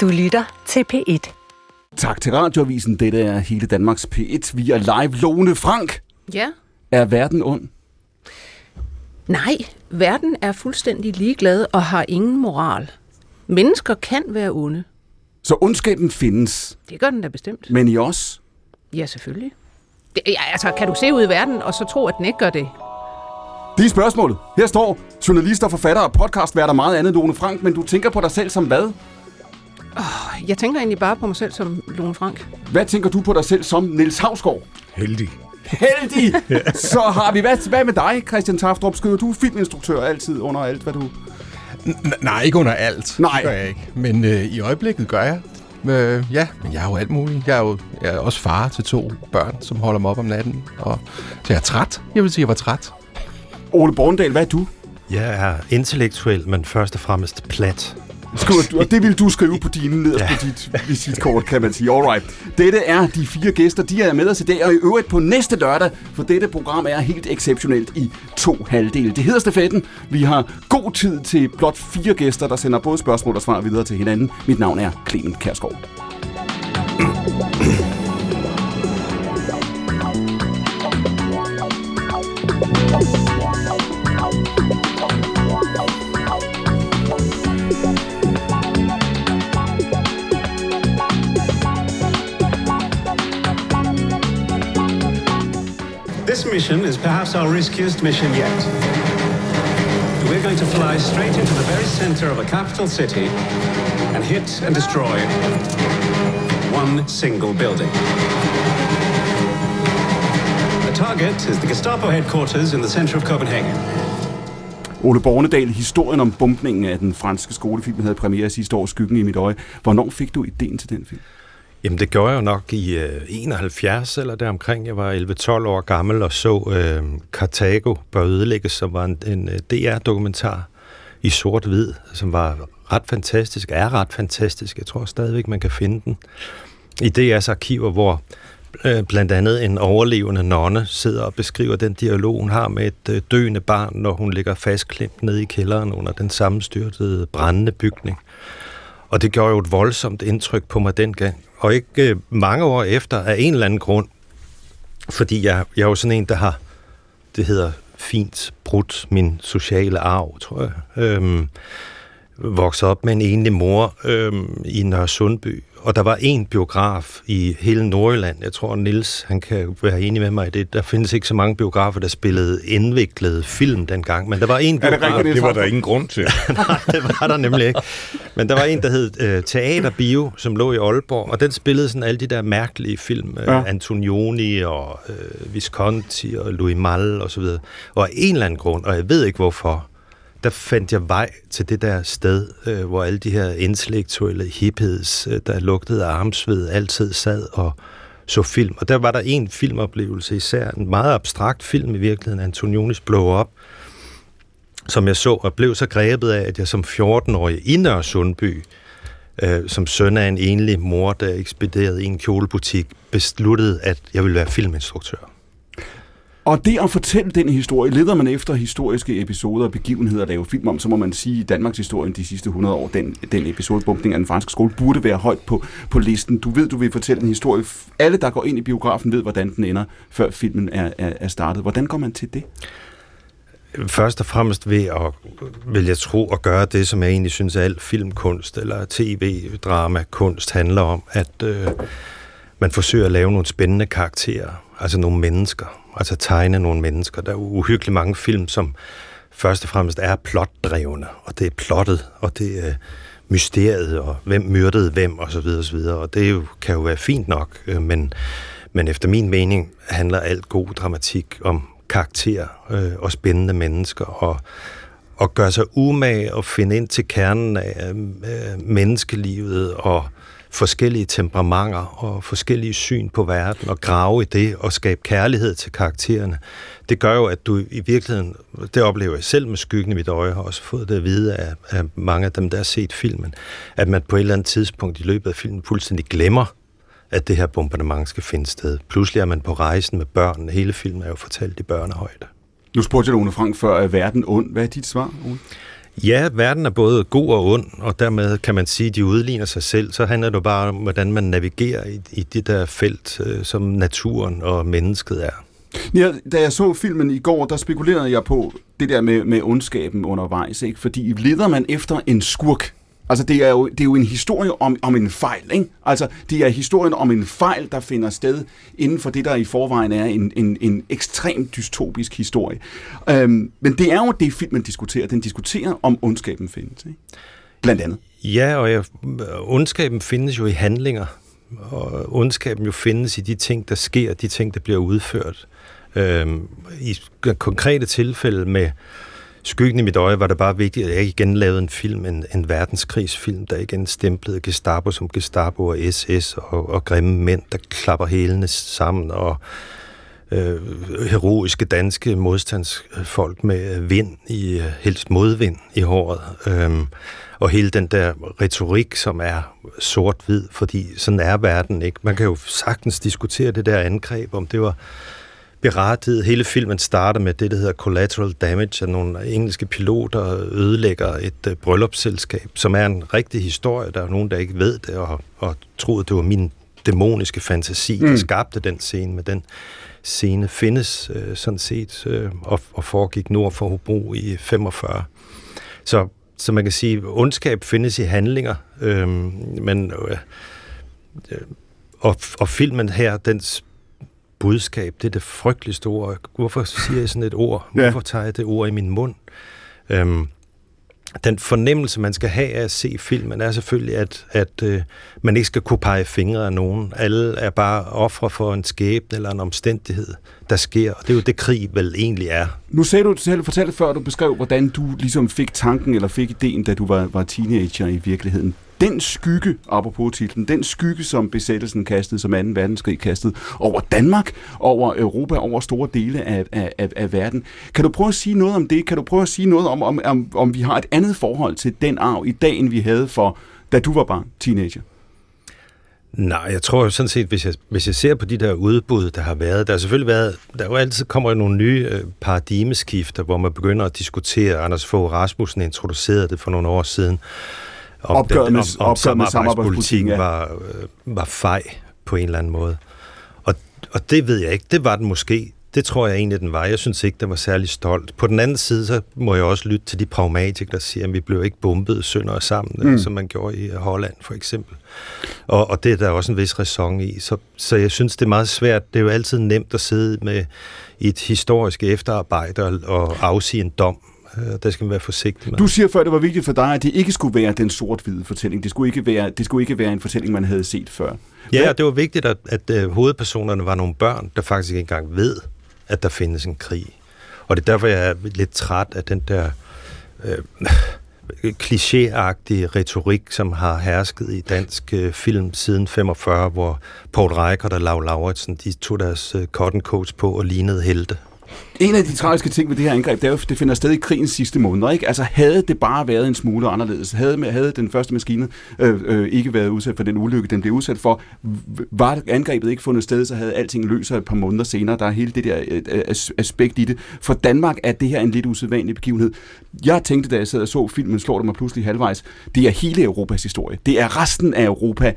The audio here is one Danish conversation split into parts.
Du lytter til P1. Tak til Radioavisen. Dette er hele Danmarks P1 via live. Lone Frank, Ja. er verden ond? Nej, verden er fuldstændig ligeglad og har ingen moral. Mennesker kan være onde. Så ondskaben findes, Det gør den da bestemt. men i os? Ja, selvfølgelig. Det, ja, altså, kan du se ud i verden, og så tro, at den ikke gør det? Det er spørgsmålet. Her står journalister, forfattere og podcastværter meget andet, Lone Frank, men du tænker på dig selv som hvad? Jeg tænker egentlig bare på mig selv som Lone Frank. Hvad tænker du på dig selv som Niels Havsgaard? Heldig. Heldig! Så har vi, hvad, hvad med dig, Christian Taftrup? Skriver du er filminstruktør altid under alt, hvad du... N- nej, ikke under alt. Nej. Det gør jeg ikke. Men øh, i øjeblikket gør jeg. Øh, ja, men jeg er jo alt muligt. Jeg er jo jeg er også far til to børn, som holder mig op om natten. Og, så jeg er træt. Jeg vil sige, jeg var træt. Ole Borndal, hvad er du? Jeg er intellektuel, men først og fremmest plat. Skriver du, og det vil du skrive på dine nederst ja. på dit visitkort, kan man sige. Alright. Dette er de fire gæster, de er med os i dag, og i øvrigt på næste lørdag, for dette program er helt exceptionelt i to halvdele. Det hedder stafetten. Vi har god tid til blot fire gæster, der sender både spørgsmål og svar videre til hinanden. Mit navn er Clement Kærsgaard. Mission is perhaps our riskiest mission yet. We're going to fly straight into the very center of a capital city and hit and destroy one single building. The target is the Gestapo headquarters in the center of Copenhagen. Ole Bornedal, historien om bumpningen af den franske skolefilm havde premiere sidste år, Skyggen i mit øje. Hvornår fik du ideen til den film? Jamen, det gjorde jeg jo nok i øh, 71 eller deromkring. Jeg var 11-12 år gammel og så øh, Cartago bør ødelægges, som var en, en øh, DR-dokumentar i sort-hvid, som var ret fantastisk, er ret fantastisk. Jeg tror stadigvæk, man kan finde den i DR's arkiver, hvor øh, blandt andet en overlevende nonne sidder og beskriver den dialog, hun har med et øh, døende barn, når hun ligger fastklemt nede i kælderen under den sammenstyrtede brændende bygning. Og det gjorde jo et voldsomt indtryk på mig dengang. Og ikke øh, mange år efter, af en eller anden grund, fordi jeg, jeg er jo sådan en, der har, det hedder fint brudt min sociale arv, tror jeg. Øhm, vokset op med en enlig mor øhm, i Nørre Sundby, og der var en biograf i hele Nordjylland. Jeg tror, Nils han kan være enig med mig i det. Der findes ikke så mange biografer, der spillede indviklede film dengang, men der var en Er det biograf... rigtigt, Det var der ingen grund til. Nej, det var der nemlig ikke. Men der var en, der hed øh, Teater Bio, som lå i Aalborg, og den spillede sådan alle de der mærkelige film. Øh, Ja. Antonioni og øh, Visconti og Louis Malle og så videre. Og af en eller anden grund, og jeg ved ikke hvorfor, der fandt jeg vej til det der sted, øh, hvor alle de her intellektuelle hippies, øh, der lugtede af armsved, altid sad og så film. Og der var der en filmoplevelse især, en meget abstrakt film i virkeligheden, Antonionis Blow Up, som jeg så og blev så grebet af, at jeg som 14-årig i Nørre Sundby, øh, som søn af en enlig mor, der ekspederede i en kjolebutik, besluttede, at jeg ville være filminstruktør. Og det at fortælle den historie, leder man efter historiske episoder og begivenheder at lave film om, så må man sige, at Danmarks historie de sidste 100 år, den, den episode bumpning af den franske skole, burde være højt på, på listen. Du ved, du vil fortælle en historie. Alle, der går ind i biografen, ved, hvordan den ender, før filmen er, er, er startet. Hvordan går man til det? Først og fremmest ved at, vil jeg tro, at gøre det, som jeg egentlig synes, at al filmkunst eller tv-drama-kunst handler om, at øh, man forsøger at lave nogle spændende karakterer, altså nogle mennesker, altså tegne nogle mennesker. Der er uhyggeligt mange film, som først og fremmest er plotdrevne, og det er plottet, og det er øh, mysteriet, og hvem myrdede hvem, og så videre, og så videre. Og det jo, kan jo være fint nok, øh, men, men efter min mening handler alt god dramatik om karakter øh, og spændende mennesker, og, og gøre sig umage og finde ind til kernen af øh, øh menneskelivet og forskellige temperamenter og forskellige syn på verden og grave i det og skabe kærlighed til karaktererne. Det gør jo, at du i virkeligheden, det oplever jeg selv med skyggen i mit øje, har også fået det at vide af, af mange af dem, der har set filmen, at man på et eller andet tidspunkt i løbet af filmen fuldstændig glemmer, at det her bombardement skal finde sted. Pludselig er man på rejsen med børn. Hele filmen er jo fortalt i børnehøjde. Nu spurgte jeg Lone Frank, før er verden ond. Hvad er dit svar, Ole? Ja, verden er både god og ond, og dermed kan man sige, at de udligner sig selv. Så handler det bare om, hvordan man navigerer i, i det der felt, øh, som naturen og mennesket er. Ja, da jeg så filmen i går, der spekulerede jeg på det der med, med ondskaben undervejs, ikke? fordi leder man efter en skurk, Altså, det er jo, det er jo en historie om, om en fejl, ikke? Altså, det er historien om en fejl, der finder sted inden for det, der i forvejen er en, en, en ekstremt dystopisk historie. Øhm, men det er jo det, filmen diskuterer. Den diskuterer, om ondskaben findes, ikke? Blandt andet. Ja, og jeg, ondskaben findes jo i handlinger, og ondskaben jo findes i de ting, der sker, de ting, der bliver udført. Øhm, I konkrete tilfælde med Skyggen i mit øje var det bare vigtigt, at jeg igen lavede en film, en, en verdenskrigsfilm, der igen stemplede Gestapo som Gestapo og SS og, og grimme mænd, der klapper hælene sammen og øh, heroiske danske modstandsfolk med vind i, helst modvind i håret. Øhm, og hele den der retorik, som er sort-hvid, fordi sådan er verden ikke. Man kan jo sagtens diskutere det der angreb, om det var berettiget. Hele filmen starter med det, der hedder collateral damage, at nogle engelske piloter ødelægger et uh, bryllupsselskab, som er en rigtig historie. Der er nogen, der ikke ved det, og, og troede, det var min dæmoniske fantasi, der mm. skabte den scene, men den scene findes uh, sådan set uh, og, og foregik nord for Hobro i 45. Så, så man kan sige, at ondskab findes i handlinger, øh, men øh, og, og filmen her, dens budskab, det er det frygteligste ord. Hvorfor siger jeg sådan et ord? Ja. Hvorfor tager jeg det ord i min mund? Øhm, den fornemmelse, man skal have af at se filmen, er selvfølgelig, at, at øh, man ikke skal kunne pege fingre af nogen. Alle er bare ofre for en skæbne eller en omstændighed, der sker. Og det er jo det, krig vel egentlig er. Nu sagde du selv, fortalte før, du beskrev, hvordan du ligesom fik tanken eller fik ideen, da du var, var teenager i virkeligheden den skygge, apropos titlen, den skygge, som besættelsen kastede, som 2. verdenskrig kastede, over Danmark, over Europa, over store dele af, af, af, af verden. Kan du prøve at sige noget om det? Kan du prøve at sige noget om, om, om, om vi har et andet forhold til den arv i dag, end vi havde for, da du var barn, teenager? Nej, jeg tror jo sådan set, hvis jeg, hvis jeg ser på de der udbud, der har været, der har selvfølgelig været, der jo altid kommer nogle nye øh, paradigmeskifter, hvor man begynder at diskutere, Anders Fogh Rasmussen introducerede det for nogle år siden, om, opgør med, om, om opgør med samarbejdspolitikken ja. var, øh, var fej på en eller anden måde. Og, og det ved jeg ikke. Det var den måske. Det tror jeg egentlig, den var. Jeg synes ikke, den var særlig stolt. På den anden side, så må jeg også lytte til de pragmatikere, der siger, at vi blev ikke bombet sønder og sammen, mm. som man gjorde i Holland for eksempel. Og, og det er der også en vis ræson i. Så, så jeg synes, det er meget svært. Det er jo altid nemt at sidde med et historisk efterarbejde og, og afsige en dom der skal man være forsigtig med. Du siger før, det var vigtigt for dig, at det ikke skulle være den sort-hvide fortælling. Det skulle ikke være, det skulle ikke være en fortælling, man havde set før. Ja, og det var vigtigt, at, at, at hovedpersonerne var nogle børn, der faktisk ikke engang ved, at der findes en krig. Og det er derfor, jeg er lidt træt af den der øh, klichéagtige retorik, som har hersket i dansk øh, film siden 45, hvor Paul Reichert og Lau Lauritsen, de tog deres øh, cotton coats på og lignede helte. En af de tragiske ting ved det her angreb, det er jo, det finder sted i krigens sidste måneder. Ikke? Altså havde det bare været en smule anderledes, havde, havde den første maskine øh, øh, ikke været udsat for den ulykke, den blev udsat for, var angrebet ikke fundet sted, så havde alting løst et par måneder senere. Der er hele det der øh, øh aspekt i det. For Danmark er det her en lidt usædvanlig begivenhed. Jeg tænkte, da jeg sad og så filmen, slår det mig pludselig halvvejs, det er hele Europas historie. Det er resten af Europa,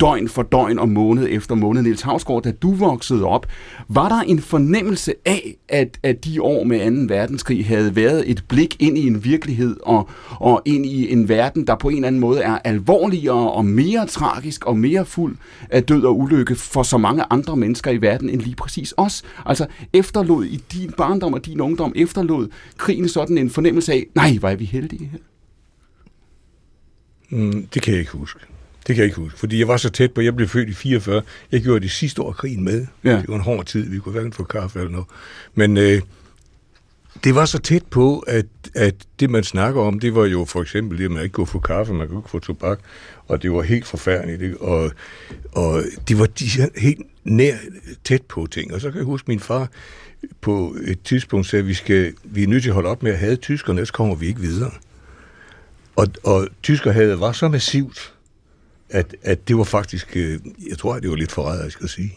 døgn for døgn og måned efter måned. Niels Havsgaard, da du voksede op, var der en fornemmelse af, at, at de år med 2. verdenskrig havde været et blik ind i en virkelighed og, og ind i en verden, der på en eller anden måde er alvorligere og mere tragisk og mere fuld af død og ulykke for så mange andre mennesker i verden end lige præcis os. Altså efterlod i din barndom og din ungdom, efterlod krigen sådan en fornemmelse af, nej, hvor er vi heldige her. Mm, det kan jeg ikke huske. Det kan jeg ikke huske, fordi jeg var så tæt på, jeg blev født i 44. Jeg gjorde det sidste år krigen med. Ja. Det var en hård tid, vi kunne hverken få kaffe eller noget. Men øh, det var så tæt på, at, at det, man snakker om, det var jo for eksempel det, at man ikke kunne få kaffe, man kunne ikke få tobak, og det var helt forfærdeligt. Ikke? Og, og det var de helt nær tæt på ting. Og så kan jeg huske, min far på et tidspunkt sagde, at vi, skal, vi er nødt til at holde op med at have tyskerne, ellers kommer vi ikke videre. Og, og tyskerhavet var så massivt, at, at det var faktisk, øh, jeg tror, det var lidt forræderisk at sige.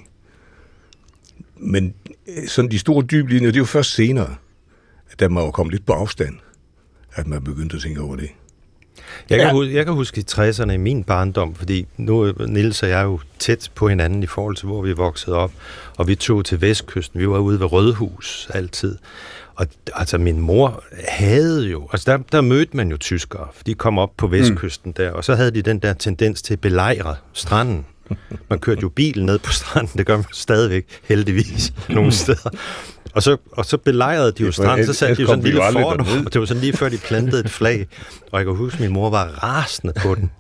Men øh, sådan de store dyblinjer, det er jo først senere, da man var kommet lidt på afstand. at man begyndte at tænke over det. Jeg kan, ja. huske, jeg kan huske i 60'erne i min barndom, fordi nu er Nils og jeg jo tæt på hinanden i forhold til, hvor vi voksede op, og vi tog til Vestkysten. Vi var ude ved Rødhus altid. Og altså, min mor havde jo... Altså, der, der mødte man jo tyskere, for de kom op på Vestkysten mm. der, og så havde de den der tendens til at belejre stranden. Man kørte jo bil ned på stranden, det gør man stadigvæk, heldigvis, nogle steder. Og så, og så belejrede de jo stranden, så satte de jo sådan en lille fort, og det var sådan lige før de plantede et flag. Og jeg kan huske, at min mor var rasende på den.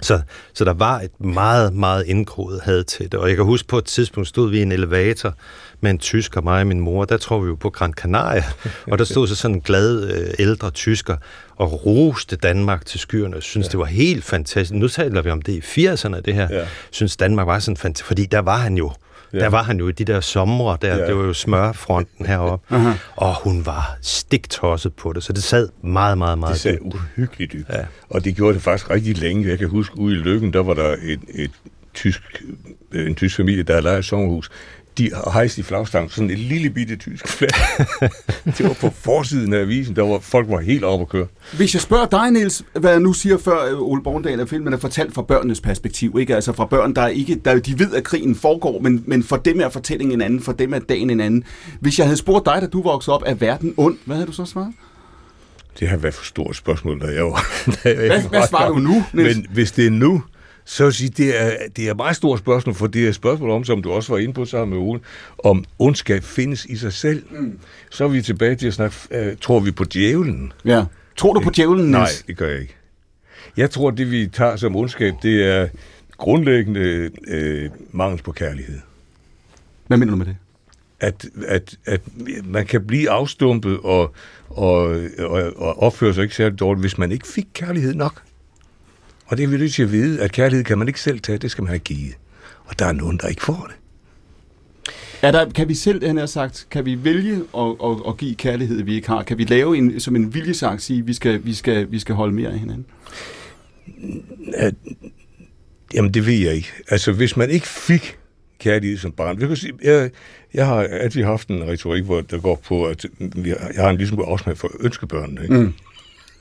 Så, så der var et meget, meget indgroet had til det. Og jeg kan huske, på et tidspunkt stod vi i en elevator med en tysker, mig og min mor. Der tror vi jo på Gran Canaria. Og der stod så sådan en glad øh, ældre tysker og roste Danmark til skyerne. Jeg synes, ja. det var helt fantastisk. Nu taler vi om det i 80'erne, det her. Ja. Synes, Danmark var sådan fantastisk. Fordi der var han jo Ja. Der var han jo i de der somre, der, ja. det var jo smørfronten heroppe, uh-huh. og hun var stiktosset på det, så det sad meget, meget, meget Det sad dybt. uhyggeligt dybt. Ja. Og det gjorde det faktisk rigtig længe. Jeg kan huske, ude i Lykken, der var der et, et tysk, en tysk familie, der havde et sommerhus de hejste i flagstangen sådan et lille bitte tysk flag. det var på forsiden af avisen, der var folk var helt oppe at køre. Hvis jeg spørger dig, Niels, hvad jeg nu siger før øh, Ole Borgendal, at filmen er fortalt fra børnenes perspektiv, ikke? Altså fra børn, der ikke, der, de ved, at krigen foregår, men, men for dem er fortællingen en anden, for dem er dagen en anden. Hvis jeg havde spurgt dig, da du voksede op, er verden ond, hvad havde du så svaret? Det har været for stort spørgsmål, da jeg var... Da jeg hvad, hvad svarer du nu, Niels? Men hvis det er nu, så vil sige, det er, det er et meget stort spørgsmål, for det er et spørgsmål om, som du også var inde på sammen med Ole, om ondskab findes i sig selv. Mm. Så er vi tilbage til at snakke, uh, tror vi på djævlen? Ja. Tror du på djævlen, Niels? Nej, det gør jeg ikke. Jeg tror, det vi tager som ondskab, det er grundlæggende uh, mangel på kærlighed. Hvad mener du med det? At, at, at man kan blive afstumpet og, og, og, og opføre sig ikke særlig dårligt, hvis man ikke fik kærlighed nok. Og det er vi nødt til at vide, at kærlighed kan man ikke selv tage, det skal man have givet. Og der er nogen, der ikke får det. Er der, kan vi selv, han har sagt, kan vi vælge at, at, at give kærlighed, vi ikke har? Kan vi lave en, som en viljesang sige, vi skal, vi skal, vi skal holde mere af hinanden? At, jamen, det ved jeg ikke. Altså, hvis man ikke fik kærlighed som barn. Jeg, sige, jeg, jeg har altid haft en retorik, hvor der går på, at jeg har en ligesom afsmag for ønskebørnene. Ikke? Mm.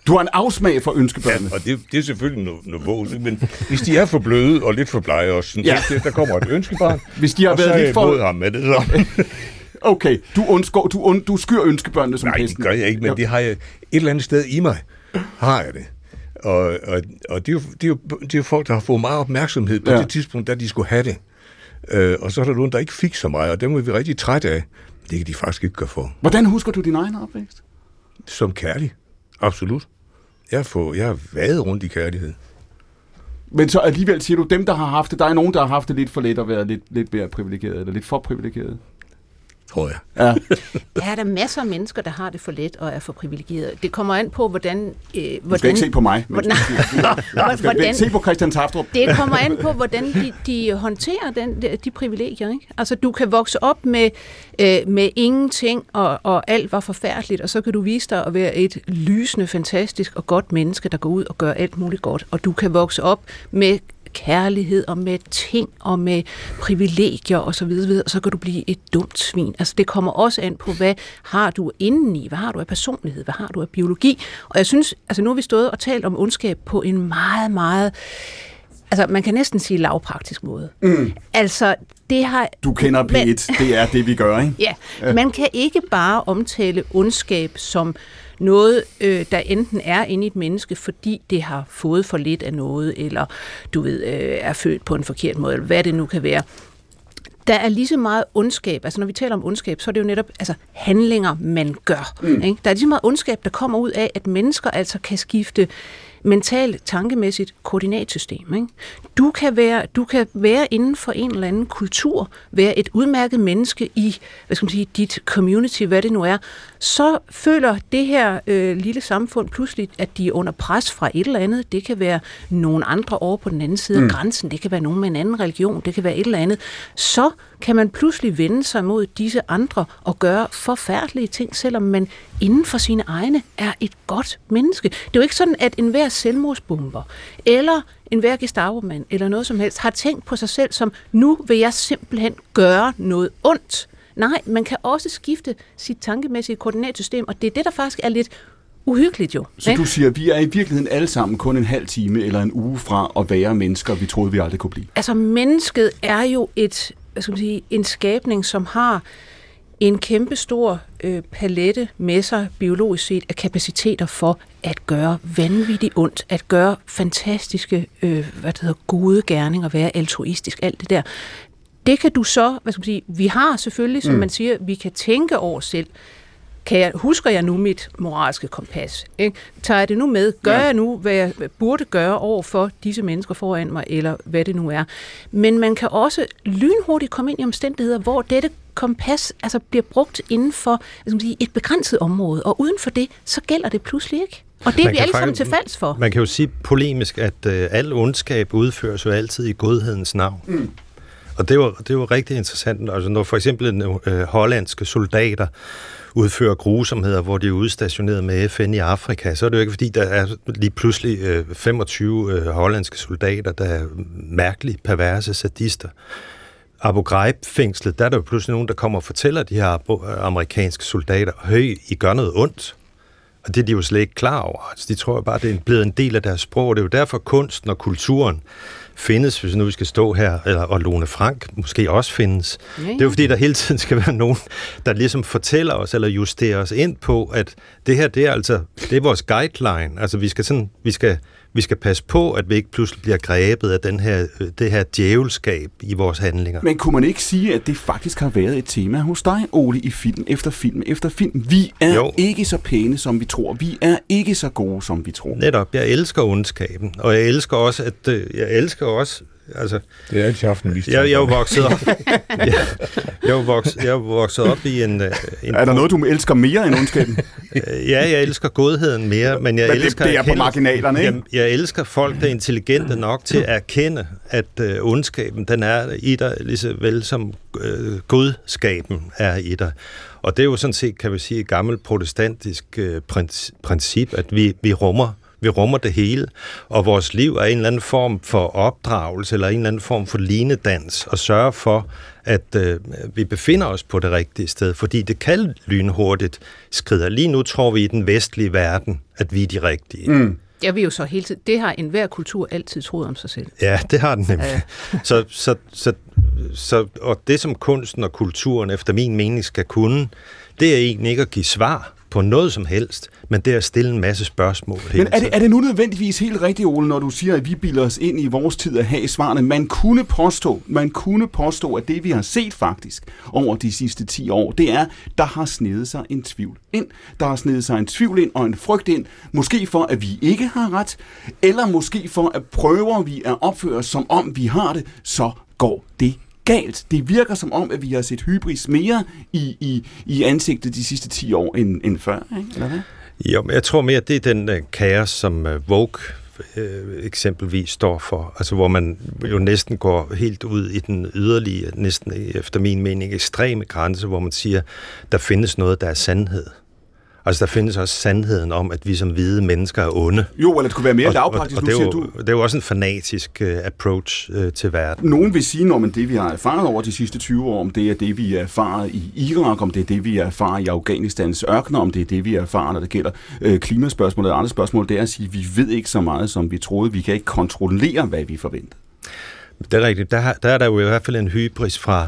Du har en afsmag for ønskebørnene. Ja, og det, det er selvfølgelig noget, noget vås, men hvis de er for bløde og lidt for blege også, sådan, ja. så, der kommer et ønskebarn, hvis de har og været så lidt for... ham med det. Så. okay, du, undskår, du, und, du skyr ønskebørnene som Nej, hesten. Nej, det gør jeg ikke, men det har jeg et eller andet sted i mig. Har jeg det. Og, og, og det, er jo, det, er jo, det er jo folk, der har fået meget opmærksomhed på ja. det tidspunkt, da de skulle have det. Øh, og så er der nogen, der ikke fik så meget, og dem er vi rigtig trætte af. Det kan de faktisk ikke gøre for. Hvordan husker du din egen opvækst? Som kærlig. Absolut. Jeg, får, jeg har været rundt i kærlighed. Men så alligevel siger du, dem der har haft det, der er nogen, der har haft det lidt for let og været lidt, lidt mere privilegeret, eller lidt for privilegeret tror jeg. Ja. der er der masser af mennesker, der har det for let og er for privilegeret. Det kommer an på, hvordan... Øh, hvordan du skal ikke se på mig. Men hvordan, hvordan, se på Christian Taftrup. Det kommer an på, hvordan de, de håndterer den, de, de privilegier. Ikke? Altså, du kan vokse op med, øh, med ingenting, og, og alt var forfærdeligt, og så kan du vise dig at være et lysende, fantastisk og godt menneske, der går ud og gør alt muligt godt. Og du kan vokse op med kærlighed og med ting og med privilegier og så videre, og så kan du blive et dumt svin. Altså det kommer også an på, hvad har du indeni, hvad har du af personlighed, hvad har du af biologi. Og jeg synes, altså nu har vi stået og talt om ondskab på en meget, meget altså man kan næsten sige lavpraktisk måde. Mm. Altså det har... Du kender P1, men, det er det vi gør, ikke? Ja, ja, man kan ikke bare omtale ondskab som noget, øh, der enten er inde i et menneske, fordi det har fået for lidt af noget, eller du ved, øh, er født på en forkert måde, eller hvad det nu kan være. Der er lige så meget ondskab, altså når vi taler om ondskab, så er det jo netop altså, handlinger, man gør. Mm. Ikke? Der er lige så meget ondskab, der kommer ud af, at mennesker altså kan skifte mentalt, tankemæssigt koordinatsystem. Ikke? Du, kan være, du kan være inden for en eller anden kultur, være et udmærket menneske i hvad skal man sige, dit community, hvad det nu er, så føler det her øh, lille samfund pludselig, at de er under pres fra et eller andet. Det kan være nogle andre over på den anden side mm. af grænsen, det kan være nogen med en anden religion, det kan være et eller andet. Så kan man pludselig vende sig mod disse andre og gøre forfærdelige ting, selvom man inden for sine egne er et godt menneske. Det er jo ikke sådan, at enhver selvmordsbomber eller enhver gestapo eller noget som helst har tænkt på sig selv som, nu vil jeg simpelthen gøre noget ondt. Nej, man kan også skifte sit tankemæssige koordinatsystem, og det er det, der faktisk er lidt uhyggeligt jo. Så ikke? du siger, at vi er i virkeligheden alle sammen kun en halv time eller en uge fra at være mennesker, vi troede, vi aldrig kunne blive. Altså, mennesket er jo et, hvad skal man sige, en skabning, som har en kæmpe stor øh, palette med sig, biologisk set, af kapaciteter for at gøre vanvittigt ondt, at gøre fantastiske, øh, hvad det hedder, gode gerninger, være altruistisk, alt det der. Det kan du så, hvad skal man sige, vi har selvfølgelig, som mm. man siger, vi kan tænke over selv, kan jeg, husker jeg nu mit moralske kompas? Ikke? Tager jeg det nu med? Gør ja. jeg nu, hvad jeg burde gøre over for disse mennesker foran mig, eller hvad det nu er? Men man kan også lynhurtigt komme ind i omstændigheder, hvor dette kompas altså, bliver brugt inden for skal sige, et begrænset område, og uden for det, så gælder det pludselig ikke. Og det er Man vi kan alle sammen til falds for. Man kan jo sige polemisk, at øh, al ondskab udføres jo altid i godhedens navn. Mm. Og det var, det var rigtig interessant. Altså, når for eksempel øh, hollandske soldater udfører grusomheder, hvor de er udstationeret med FN i Afrika, så er det jo ikke, fordi der er lige pludselig øh, 25 øh, hollandske soldater, der er mærkeligt perverse sadister. Abu Ghraib-fængslet, der er der jo pludselig nogen, der kommer og fortæller de her amerikanske soldater, høj, I gør noget ondt. Og det er de jo slet ikke klar over. Altså, de tror bare, det er blevet en del af deres sprog. Det er jo derfor kunsten og kulturen findes, hvis nu vi skal stå her, eller, og Lone Frank måske også findes. Ja, Ja. Det er jo fordi, der hele tiden skal være nogen, der ligesom fortæller os, eller justerer os ind på, at det her, det er altså, det er vores guideline. Altså, vi skal sådan, vi skal, vi skal passe på, at vi ikke pludselig bliver grebet af den her, øh, det her djævelskab i vores handlinger. Men kunne man ikke sige, at det faktisk har været et tema hos dig, Ole, i film efter film efter film? Vi er jo. Ikke så pæne, som vi tror. Vi er ikke så gode, som vi tror. Netop, jeg elsker ondskaben, og jeg elsker også, at øh, jeg elsker også, altså, Det er altid haft en vis Jeg, jeg er vokset op. jeg, jeg, er vokset, jeg er vokset op i en... øh, en Er der noget, du elsker mere end ondskaben? Øh, Ja, jeg elsker godheden mere, men jeg Men det- elsker... det er på marginalerne, ikke? Jeg, jeg elsker folk, der er intelligente nok til at erkende, at øh, ondskaben, den er i dig, lige så vel som øh, godskaben er i dig. Og det er jo sådan set, kan vi sige, et gammelt protestantisk øh, princi- princip, at vi, vi rummer vi rummer det hele, og vores liv er en eller anden form for opdragelse, eller en eller anden form for linedans, og sørge for, at øh, vi befinder os på det rigtige sted, fordi det kan lynhurtigt skride. Lige nu tror vi i den vestlige verden, at vi er de rigtige. Mm. Jeg vil jo så hele tiden, det har enhver kultur altid troet om sig selv. Ja, det har den nemlig. så, så, så, så, og det, som kunsten og kulturen efter min mening skal kunne, det er egentlig ikke at give svar på noget som helst, men det er at stille en masse spørgsmål Men er det, er det nu nødvendigvis helt rigtigt, Ole, når du siger, at vi bilder os ind i vores tid at have svarene? Man kunne påstå, man kunne påstå, at det vi har set faktisk over de sidste 10 år, det er, der har snedet sig en tvivl ind. Der har snedet sig en tvivl ind og en frygt ind, måske for, at vi ikke har ret, eller måske for, at prøver vi at opføre os, som om vi har det, så går det galt. Det virker som om, at vi har set hybris mere i, i, i ansigtet de sidste 10 år end, end før, ikke? Eller hvad? Jo, men jeg tror mere, det er den øh, kaos, som øh, Vogue øh, eksempelvis står for. Altså hvor man jo næsten går helt ud i den yderlige, næsten øh, efter min mening ekstreme grænse, hvor man siger, der findes noget, der er sandhed. Altså der findes også sandheden om, at vi som hvide mennesker er onde. Jo, eller det kunne være mere og, lavpraktisk. og, Nu og det, er siger jo, du, det er jo også en fanatisk uh, approach uh, til verden. Nogen vil sige, når man det, vi har erfaret over de sidste 20 år, om det er det, vi har erfaret i Irak, om det er det, vi har erfaret i Afghanistans ørkener, om det er det, vi har erfaret, når det gælder øh, klimaspørgsmål og andre spørgsmål, det er at sige, at vi ved ikke så meget, som vi troede. Vi kan ikke kontrollere, hvad vi forventer. Det er rigtigt. Der, der er der jo i hvert fald en hybris fra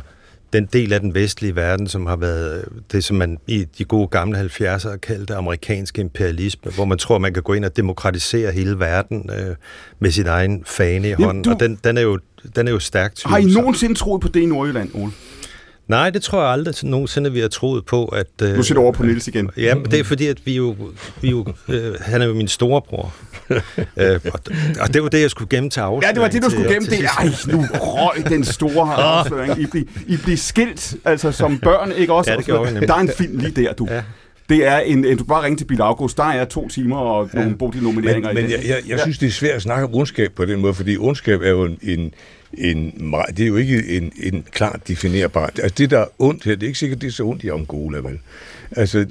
den del af den vestlige verden, som har været øh, det, som man i de gode gamle 70'ere kaldte amerikansk imperialisme, hvor man tror, man kan gå ind og demokratisere hele verden øh, med sin egen fane i hånden. du- Og den, den, er jo, den er jo stærkt Har I nogensinde troet på det i Nordjylland, Ole? Nej, det tror jeg aldrig nogensinde, vi har troet på, at... Øh, Nu sidder du over på Niels igen. Ja, men det er fordi, at vi jo... Vi jo øh, han er jo min storebror. øh, og, og det var det, jeg skulle gemme til afsløring. Ja, det var det, du skulle gemme det. Ej, nu røg den store afsløring. I blev, I blev skilt, altså som børn, ikke også? Ja, det gjorde nemlig. Der er en film lige der, du. Ja. Det er en, en, du bare ringe til Bill August. Der er to timer og nogle Bodil-nomineringer Men, i men den. jeg, jeg, jeg synes, det er svært at snakke om ondskab på den måde, fordi ondskab er jo en, en, en det er jo ikke en, en klart definerbar. Altså det, der er ondt her, det er ikke sikkert, det er så ondt i Angola, vel? Altså,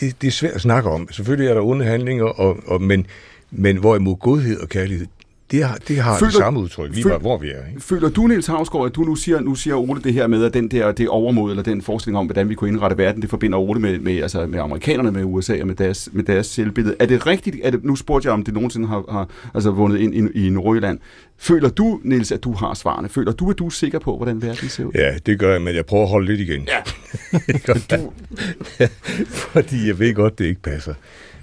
det, det er svært at snakke om. Selvfølgelig er der onde handlinger, og, og, men, men hvorimod godhed og kærlighed, det har, det har føler, det samme udtryk, lige føl, hvor vi er. Ikke? Føler du, Niels Havsgaard, at du nu siger, nu siger Ole det her med, at den der, det overmod, eller den forestilling om, hvordan vi kunne indrette verden, det forbinder Ole med, med, altså med amerikanerne, med USA og med deres, med deres selvbillede. Er det rigtigt, er det, nu spurgte jeg, om det nogensinde har, har altså vundet ind i, i Nordjylland. Føler du, Niels, at du har svarene? Føler du, at du er sikker på, hvordan verden ser ud? Ja, det gør jeg, men jeg prøver at holde lidt igen. Ja. du... Fordi jeg ved godt, det ikke passer.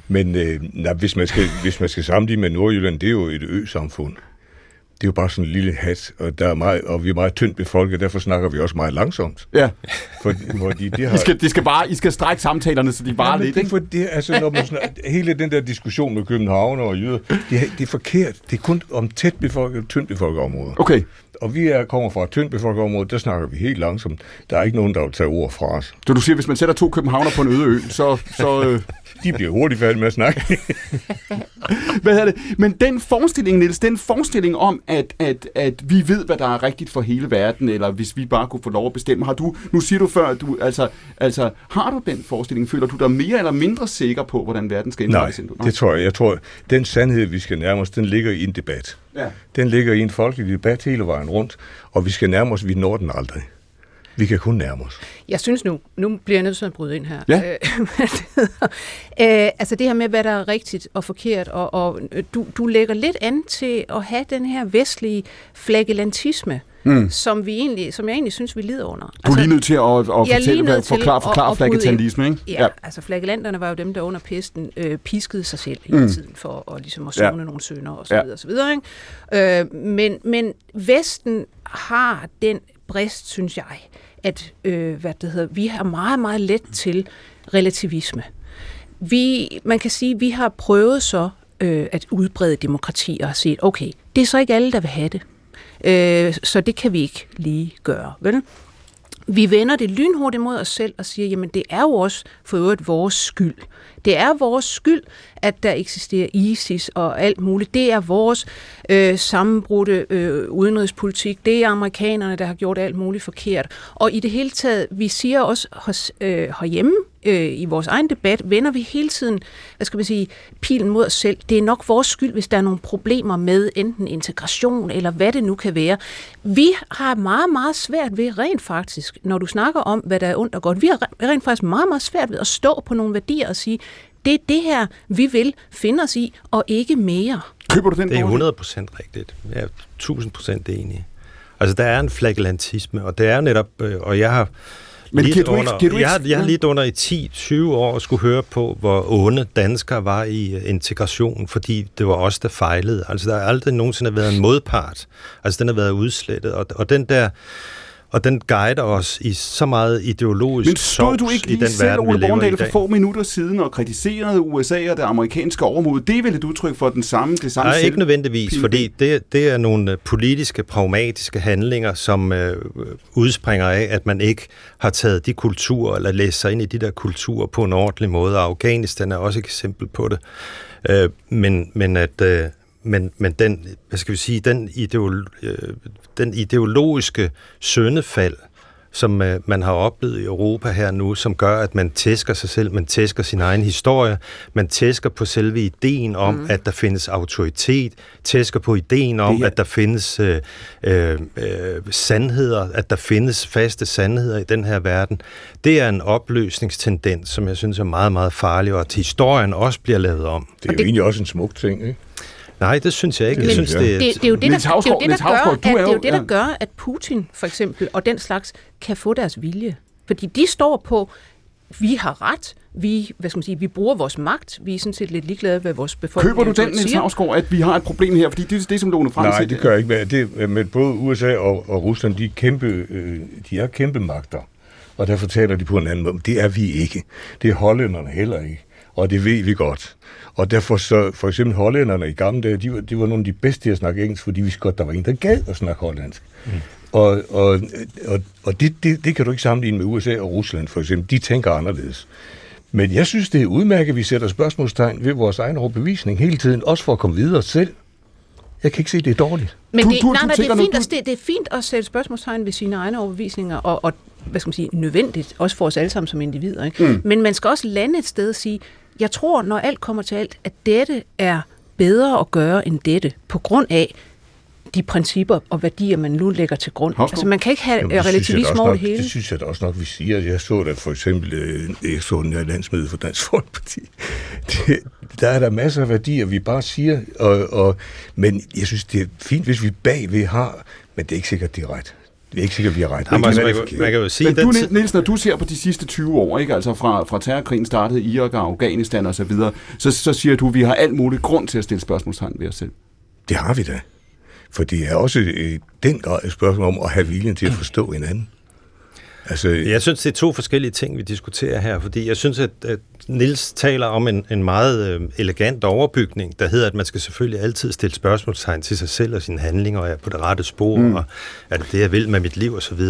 Men øh, nej, hvis, man skal, hvis man skal sammenligne med Nordjylland, det er jo et ø-samfund. Det er jo bare sådan en lille hat, og, der er meget, og vi er meget tyndt befolket, derfor snakker vi også meget langsomt. Ja. For, fordi det har... I, skal, de skal bare, I skal strække samtalerne, så de bare ja, lidt, ikke? For det, altså, når man snakker, hele den der diskussion med København og jyder, det, det er forkert. Det er kun om tæt befolket, tyndt befolket områder. Okay og vi er, kommer fra et tyndt befolket område, der snakker vi helt langsomt. Der er ikke nogen, der vil tage ord fra os. Så du siger, hvis man sætter to københavner på en øde ø, så... så øh... De bliver hurtigt færdige med at snakke. hvad er det? Men den forestilling, Niels, den forestilling om, at, at, at vi ved, hvad der er rigtigt for hele verden, eller hvis vi bare kunne få lov at bestemme, har du, nu siger du før, at du, altså, altså, har du den forestilling? Føler du dig mere eller mindre sikker på, hvordan verden skal indrettes? Nej, det tror jeg. Jeg tror, den sandhed, vi skal nærme os, den ligger i en debat. Ja. Den ligger i en folkelig debat hele vejen rundt, og vi skal nærme os, vi når den aldrig. Vi kan kun nærme os. Jeg synes nu, nu bliver jeg nødt til at bryde ind her. Ja. øh, altså det her med, hvad der er rigtigt og forkert, og, og du, du lægger lidt an til at have den her vestlige flagellantisme, mm. som, vi egentlig, som jeg egentlig synes, vi lider under. Du er altså, lige nødt til at, at fortælle, hvad, forklare, forklare flagellantisme, ikke? Ja, ja, altså flagellanterne var jo dem, der under pesten øh, piskede sig selv hele mm. tiden for at, ligesom at sone ja. nogle sønder og så videre, ja. videre ikke? Øh, men, men Vesten har den brist, synes jeg, at øh, hvad det hedder, vi har meget, meget let til relativisme. Vi, man kan sige, at vi har prøvet så øh, at udbrede demokrati og set, okay, det er så ikke alle, der vil have det. Øh, så det kan vi ikke lige gøre, vel? Vi vender det lynhurtigt mod os selv og siger, jamen det er jo også for øvrigt vores skyld. Det er vores skyld, at der eksisterer ISIS og alt muligt. Det er vores øh, sammenbrudte øh, udenrigspolitik. Det er amerikanerne, der har gjort alt muligt forkert. Og i det hele taget, vi siger også hos, øh, herhjemme øh, i vores egen debat, vender vi hele tiden, hvad skal vi sige, pilen mod os selv. Det er nok vores skyld, hvis der er nogle problemer med enten integration eller hvad det nu kan være. Vi har meget, meget svært ved rent faktisk, når du snakker om, hvad der er ondt og godt, vi har rent faktisk meget, meget svært ved at stå på nogle værdier og sige, det er det her, vi vil finde os i, og ikke mere. Køber du den? Det er 100 procent rigtigt. Jeg er 1000 procent enig. Altså, der er en flagellantisme, og det er netop, øh, og jeg har men giver du ikke, giver du ikke, jeg, har, jeg har lidt under i 10-20 år skulle høre på, hvor onde danskere var i øh, integration, fordi det var os, der fejlede. Altså, der har aldrig nogensinde været en modpart. Altså, den har været udslettet. Og, og den der og den guider os i så meget ideologisk Men stod du ikke lige i den selv, verden, Ole Borndal, for få minutter siden og kritiserede USA og det amerikanske overmod? Det er vel et udtryk for den samme, det samme Nej, ikke nødvendigvis, fordi det, det er nogle øh, politiske, pragmatiske handlinger, som øh, udspringer af, at man ikke har taget de kulturer, eller læst sig ind i de der kulturer på en ordentlig måde, og Afghanistan er også et eksempel på det. Øh, men, men at... Øh, men, men den, hvad skal vi sige, den, ideolo, øh, den ideologiske søndefald, som øh, man har oplevet i Europa her nu, som gør, at man tæsker sig selv, man tæsker sin egen historie, man tæsker på selve ideen om, mm. at der findes autoritet, tæsker på ideen om, at der findes øh, øh, sandheder, at der findes faste sandheder i den her verden. Det er en opløsningstendens, som jeg synes er meget, meget farlig, og at historien også bliver lavet om. Det er jo det... egentlig også en smuk ting, ikke? Nej, det synes jeg ikke. Jeg synes, det, det, det, er jo det, der, det er jo det, der gør, at, det er jo det, der gør, at Putin for eksempel og den slags kan få deres vilje. Fordi de står på, vi har ret, vi, hvad skal man sige, vi bruger vores magt, vi er sådan set lidt ligeglade med vores befolkning Køber du den, Niels Havsgaard, at vi har et problem her? Fordi det er det, som Lone Frans Nej, det gør jeg ikke. Det, med både USA og, og Rusland, de er, kæmpe, øh, de er kæmpe magter. Og derfor taler de på en anden måde. Det er vi ikke. Det er hollænderne heller ikke. Og det ved vi godt. Og derfor så, for eksempel hollænderne i gamle dage, de var, de var nogle af de bedste til at snakke engelsk, fordi vi godt, der var en, der gad at snakke hollandsk. Mm. Og, og, og, og det, det, det kan du ikke sammenligne med USA og Rusland for eksempel. De tænker anderledes. Men jeg synes, det er udmærket, at vi sætter spørgsmålstegn ved vores egen overbevisning hele tiden, også for at komme videre selv. Jeg kan ikke se, at det er dårligt. Men det, du, du, nej, nej, det, er fint at, det, det er fint at sætte spørgsmålstegn ved sine egne overbevisninger, og, og hvad skal man sige, nødvendigt, også for os alle sammen som individer. Ikke? Mm. Men man skal også lande et sted og sige, jeg tror, når alt kommer til alt, at dette er bedre at gøre end dette, på grund af de principper og værdier, man nu lægger til grund. Havsgaard? Altså man kan ikke have Jamen, relativisme over det hele. Det synes jeg da også nok, vi siger. Jeg så da for eksempel, øh, her landsmøde for Dansk Folkeparti. Det, der er der masser af værdier, vi bare siger, og, og, men jeg synes, det er fint, hvis vi bagved har, men det er ikke sikkert, det er ret. Det er ikke sikkert, vi har ret. Jamen, altså, man, kan, man kan jo sige, Men du, Niels- når du ser på de sidste 20 år, ikke? altså fra, fra terrorkrigen startede i Irak og Afghanistan og så videre, så, så siger du, at vi har alt muligt grund til at stille spørgsmålstegn ved os selv. Det har vi da. For det er også i den grad et spørgsmål om at have viljen til at forstå hinanden. Altså, Jeg synes, det er to forskellige ting, vi diskuterer her, fordi jeg synes, at, at Nils taler om en, en meget øh, elegant overbygning, der hedder, at man skal selvfølgelig altid stille spørgsmålstegn til sig selv og sine handlinger, og er på det rette spor, mm. og er det det, jeg vil med mit liv, osv.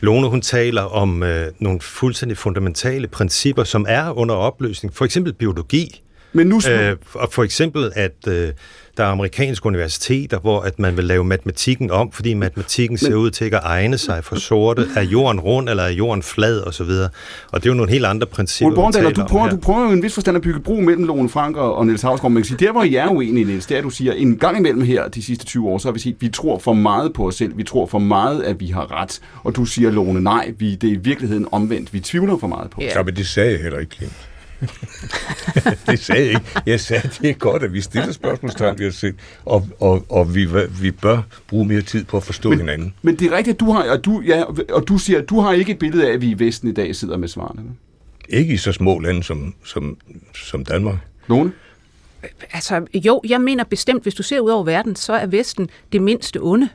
Lone, hun taler om øh, nogle fuldstændig fundamentale principper, som er under opløsning, for eksempel biologi, Men nu, Øh, og for eksempel, at øh, der er amerikanske universiteter, hvor at man vil lave matematikken om, fordi matematikken ser ud til ikke at egne sig for sorte. Er jorden rund, eller er jorden flad, og så videre. Og det er jo nogle helt andre principper, Ole Borndal, vi du prøver, du prøver jo en vis forstand at bygge bro mellem Lone Frank og, og Niels Havsgaard. Man kan sige, der hvor I er uenige, Niels, det er, at du siger, en gang imellem her de sidste 20 år, så har vi set, at vi tror for meget på os selv. Vi tror for meget, at vi har ret. Og du siger, Lone, nej, vi, det er i virkeligheden omvendt. Vi tvivler for meget på os. Ja. Ja, men det sagde jeg heller ikke, Kim. det sagde jeg ikke. Jeg sagde, det er godt, at vi stiller spørgsmålstegn ved os selv, og, og, og vi, vi bør bruge mere tid på at forstå men, hinanden. Men det er rigtigt, at du har, og du, ja, og du siger, at du har ikke et billede af, at vi i Vesten i dag sidder med svarene. Ikke i så små lande som, som, som Danmark. Lone? Altså, jo, jeg mener bestemt, hvis du ser ud over verden, så er Vesten det mindste onde.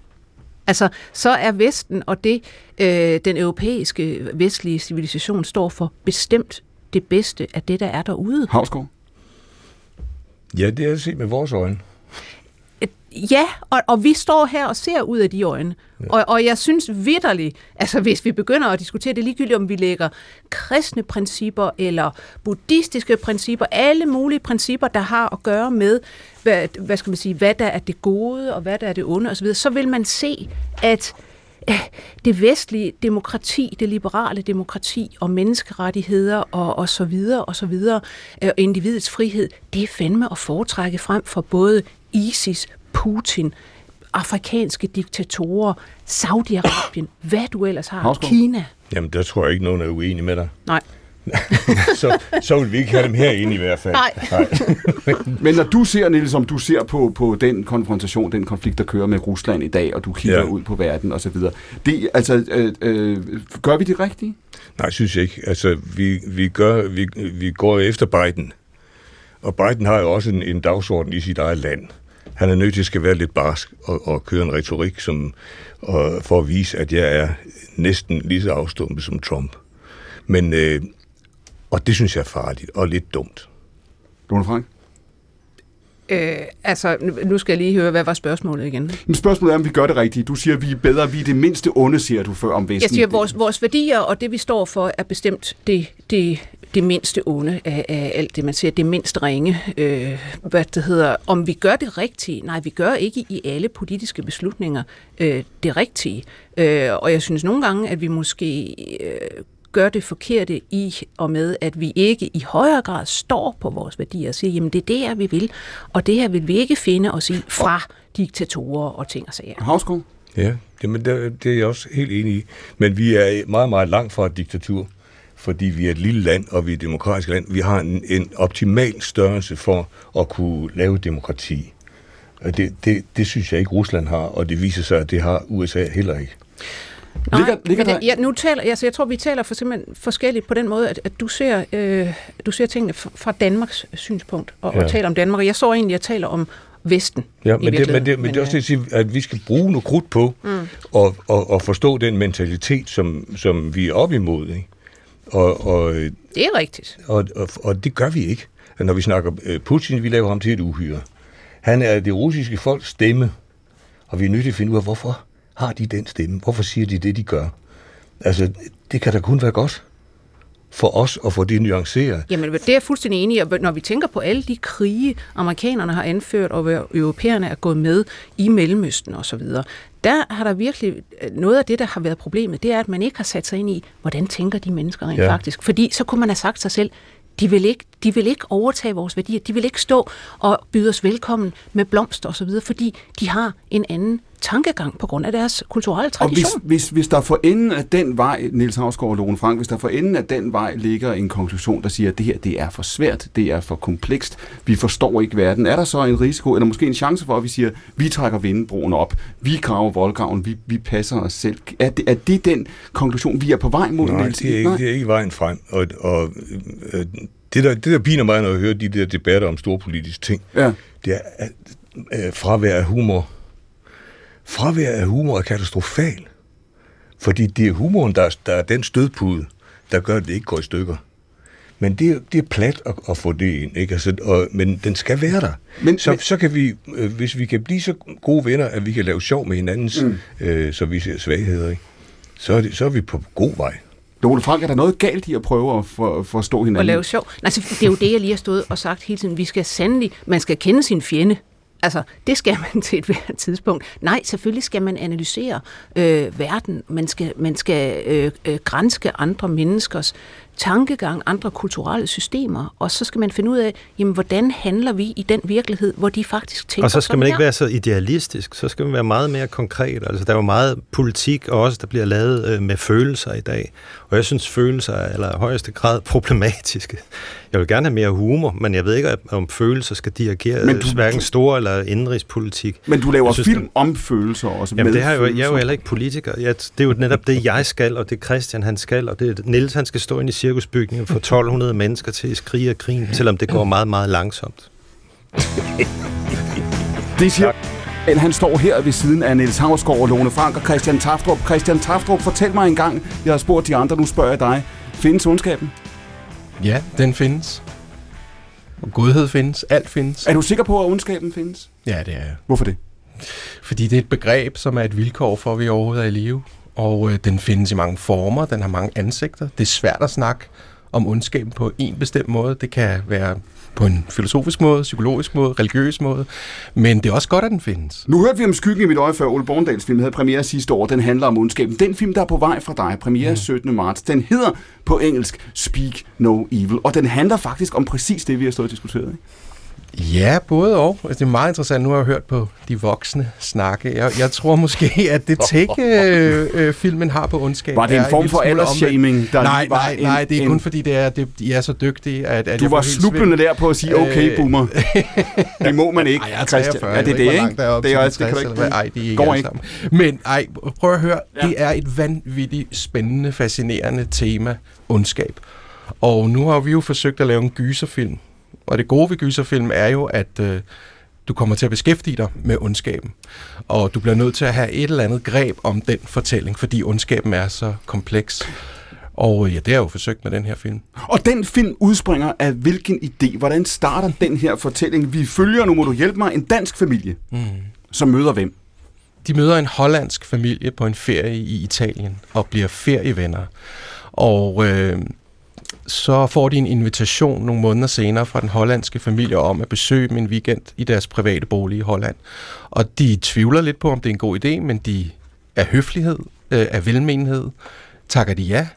Altså, så er Vesten og det, øh, den europæiske vestlige civilisation står for, bestemt det bedste af det, der er derude. Havsgaard? Ja, det er set med vores øjne. Ja, og, og vi står her og ser ud af de øjne. Ja. Og, og jeg synes vidderligt, altså hvis vi begynder at diskutere det ligegyldigt, om vi lægger kristne principper eller buddhistiske principper, alle mulige principper, der har at gøre med, hvad, hvad skal man sige, hvad der er det gode og hvad der er det onde osv., så vil man se, at det vestlige demokrati, det liberale demokrati og menneskerettigheder og, og så videre og så videre, øh, og individets frihed, det er fandme at foretrække frem for både ISIS, Putin, afrikanske diktatorer, Saudi-Arabien, hvad du ellers har, Havsgaard. Kina. Jamen, der tror jeg ikke, nogen er uenig med dig. Nej. Så, så vil vi ikke have dem herinde i hvert fald. Nej. Men når du ser, Niels, om du ser på, på den konfrontation, den konflikt, der kører med Rusland i dag, og du kigger ja. Ud på verden osv., det, altså, øh, øh, gør vi det rigtige? Nej, synes jeg ikke. Altså, vi, vi, gør, vi, vi går efter Biden. Og Biden har jo også en, en dagsorden i sit eget land. Han er nødt til at være lidt barsk og, og køre en retorik som, og, for at vise, at jeg er næsten lige så afstumpet som Trump. Men, øh, og det synes jeg er farligt og lidt dumt. Lone Frank? Øh, altså, nu- skal jeg lige høre, hvad var spørgsmålet igen? Men spørgsmålet er, om vi gør det rigtigt. Du siger, at vi er bedre, vi er det mindste onde, siger du før om Vesten. Jeg siger, at vores, vores værdier og det, vi står for, er bestemt det, det, det mindste onde af, af alt det, man siger, det mindst ringe. Øh, hvad det hedder. Om vi gør det rigtige? Nej, vi gør ikke i alle politiske beslutninger øh, det rigtige. Øh, og jeg synes nogle gange, at vi måske øh, gør det forkerte i og med, at vi ikke i højere grad står på vores værdier og siger, jamen det er det her, vi vil, og det her vil vi ikke finde os i fra diktatorer og ting og sager. Havsgaard? Ja, jamen, det, det er jeg også helt enig i. Men vi er meget, meget langt fra et diktatur, fordi vi er et lille land, og vi er et demokratisk land. Vi har en, en optimal størrelse for at kunne lave demokrati. Og det, det, det synes jeg ikke, Rusland har, og det viser sig, at det har USA heller ikke. Nej, Ligger- ligger men der- ja, nu taler, altså, jeg tror, vi taler for simpelthen forskelligt på den måde, at, at du, ser, øh, du ser tingene fra, Danmarks synspunkt, og, ja. Og taler om Danmark. Jeg så egentlig, at jeg taler om Vesten. Ja, men det, men, det, men det er også det, øh, at, sige, at vi skal bruge noget krudt på mm. og, og, og forstå den mentalitet, som, som vi er op imod. Ikke? Og, og, det er rigtigt. og, og, og det gør vi ikke. Når vi snakker øh, Putin, vi laver ham til et uhyre. Han er det russiske folks stemme, og vi er nødt til at finde ud af, hvorfor har de den stemme? Hvorfor siger de det, de gør? Altså, det kan da kun være godt for os at få det nuanceret. Jamen, det er jeg fuldstændig enig i. Og Når vi tænker på alle de krige, amerikanerne har anført, og hvor europæerne er gået med i Mellemøsten osv., der har der virkelig noget af det, der har været problemet, det er, at man ikke har sat sig ind i, hvordan tænker de mennesker rent ja. Ja. faktisk. Fordi så kunne man have sagt sig selv, de vil ikke de vil ikke overtage vores værdier. De vil ikke stå og byde os velkommen med blomster osv., fordi de har en anden tankegang på grund af deres kulturelle tradition. Og hvis, hvis, hvis der for enden af den vej, Niels Havsgaard og Lone Frank, hvis der for enden af den vej ligger en konklusion, der siger, at det her det er for svært, det er for komplekst, vi forstår ikke verden, er der så en risiko, eller måske en chance for, at vi siger, vi trækker vindbroen op, vi graver voldgraven, vi, vi passer os selv. Er det, er det den konklusion, vi er på vej mod, Nej, Niels? det er, ikke, det er ikke vejen frem. Og, og øh, det, der, det, der piner mig, når jeg hører de der debatter om storpolitiske ting, Ja. det er at, øh, fravær af humor. Fravær af humor er katastrofal. Fordi det er humoren, der, er- der er den stødpude, der gør, at det ikke går i stykker. Men det, det er plat at, at få det ind, ikke? Altså, og, men den skal være der. Men, så, men- så kan vi, øh, hvis vi kan blive så gode venner, at vi kan lave sjov med hinandens, mm. øh, så vi ser svagheder, ikke? Så, er det, så er vi på god vej. Lone Frank, er der noget galt i at prøve at for, forstå hinanden? at lave sjov. Nej, så det er jo det, jeg lige har stået og sagt hele tiden. Vi skal sandelig, man skal kende sin fjende. Altså, det skal man til et hvert tidspunkt. Nej, selvfølgelig skal man analysere øh, verden. Man skal, man skal øh, øh, grænske andre menneskers tankegang, andre kulturelle systemer, og så skal man finde ud af, jamen, hvordan handler vi i den virkelighed, hvor de faktisk tænker Og så skal sådan man ikke her? være så idealistisk, så skal man være meget mere konkret. Altså, der er jo meget politik også, der bliver lavet øh, med følelser i dag. Og jeg synes, følelser er i allerhøjeste grad problematiske. Jeg vil gerne have mere humor, men jeg ved ikke, om følelser skal dirigere Men du- hverken store eller indrigspolitik. Men du laver Jeg synes, film den- om følelser også. Jamen, med det har jeg, jo, jeg er jo heller ikke politiker. Jeg, det er jo netop det, jeg skal, og det Christian han skal, og det Niels han skal stå ind i cirkusbygningen for 1200 mennesker til at skrige og grine, selvom det går meget, meget langsomt. Det siger at han står her ved siden af Niels Havsgaard og Lone Frank og Christian Taftrup. Christian Taftrup, fortæl mig en gang, jeg har spurgt de andre, nu spørger jeg dig. Findes ondskaben? Ja, den findes. Og godhed findes. Alt findes. Er du sikker på, at ondskaben findes? Ja, det er jeg. Hvorfor det? Fordi det er et begreb, som er et vilkår for, at vi overhovedet er i live. Og øh, den findes i mange former, den har mange ansigter. Det er svært at snakke om ondskaben på en bestemt måde. Det kan være på en filosofisk måde, psykologisk måde, religiøs måde. Men det er også godt, at den findes. Nu hørte vi om Skyggen i mit øje før Ole Borndals film havde premiere sidste år. Den handler om ondskaben. Den film, der er på vej fra dig, premiere 17. marts, den hedder på engelsk Speak No Evil. Og den handler faktisk om præcis det, vi har stået og diskuteret. Ikke? Ja, både og. Altså, det er meget interessant. Nu har jeg hørt på de voksne snakke. Jeg, jeg tror måske, at det take, øh, øh, filmen har på ondskab... Var det en form for aldersshaming, der nej, nej, en- nej, det er en- kun fordi, det er, det, de er så dygtige, at, at Du var svind. der på at sige, okay, Øh, boomer. Det må man ikke, Ej, jeg er Christian. 43. Ja, det er det, ikke? Der er op det er også, det kan du 60, ikke. Ej, de er ikke ikke. Men ej, prøv at høre. Ja. Det er et vanvittigt spændende, fascinerende tema, ondskab. Og nu har vi jo forsøgt at lave en gyserfilm. Og det gode ved gyserfilm er jo, at øh, du kommer til at beskæftige dig med ondskaben. Og du bliver nødt til at have et eller andet greb om den fortælling, fordi ondskaben er så kompleks. Og øh, ja, det har jeg jo forsøgt med den her film. Og den film udspringer af hvilken idé? Hvordan starter den her fortælling? Vi følger, nu må du hjælpe mig, en dansk familie, mm. som møder hvem? De møder en hollandsk familie på en ferie i Italien og bliver ferievenner. Og øh, så får de en invitation nogle måneder senere fra den hollandske familie om at besøge dem en weekend i deres private bolig i Holland. Og de tvivler lidt på, om det er en god idé, men de af høflighed, øh, af velmenighed, takker de ja.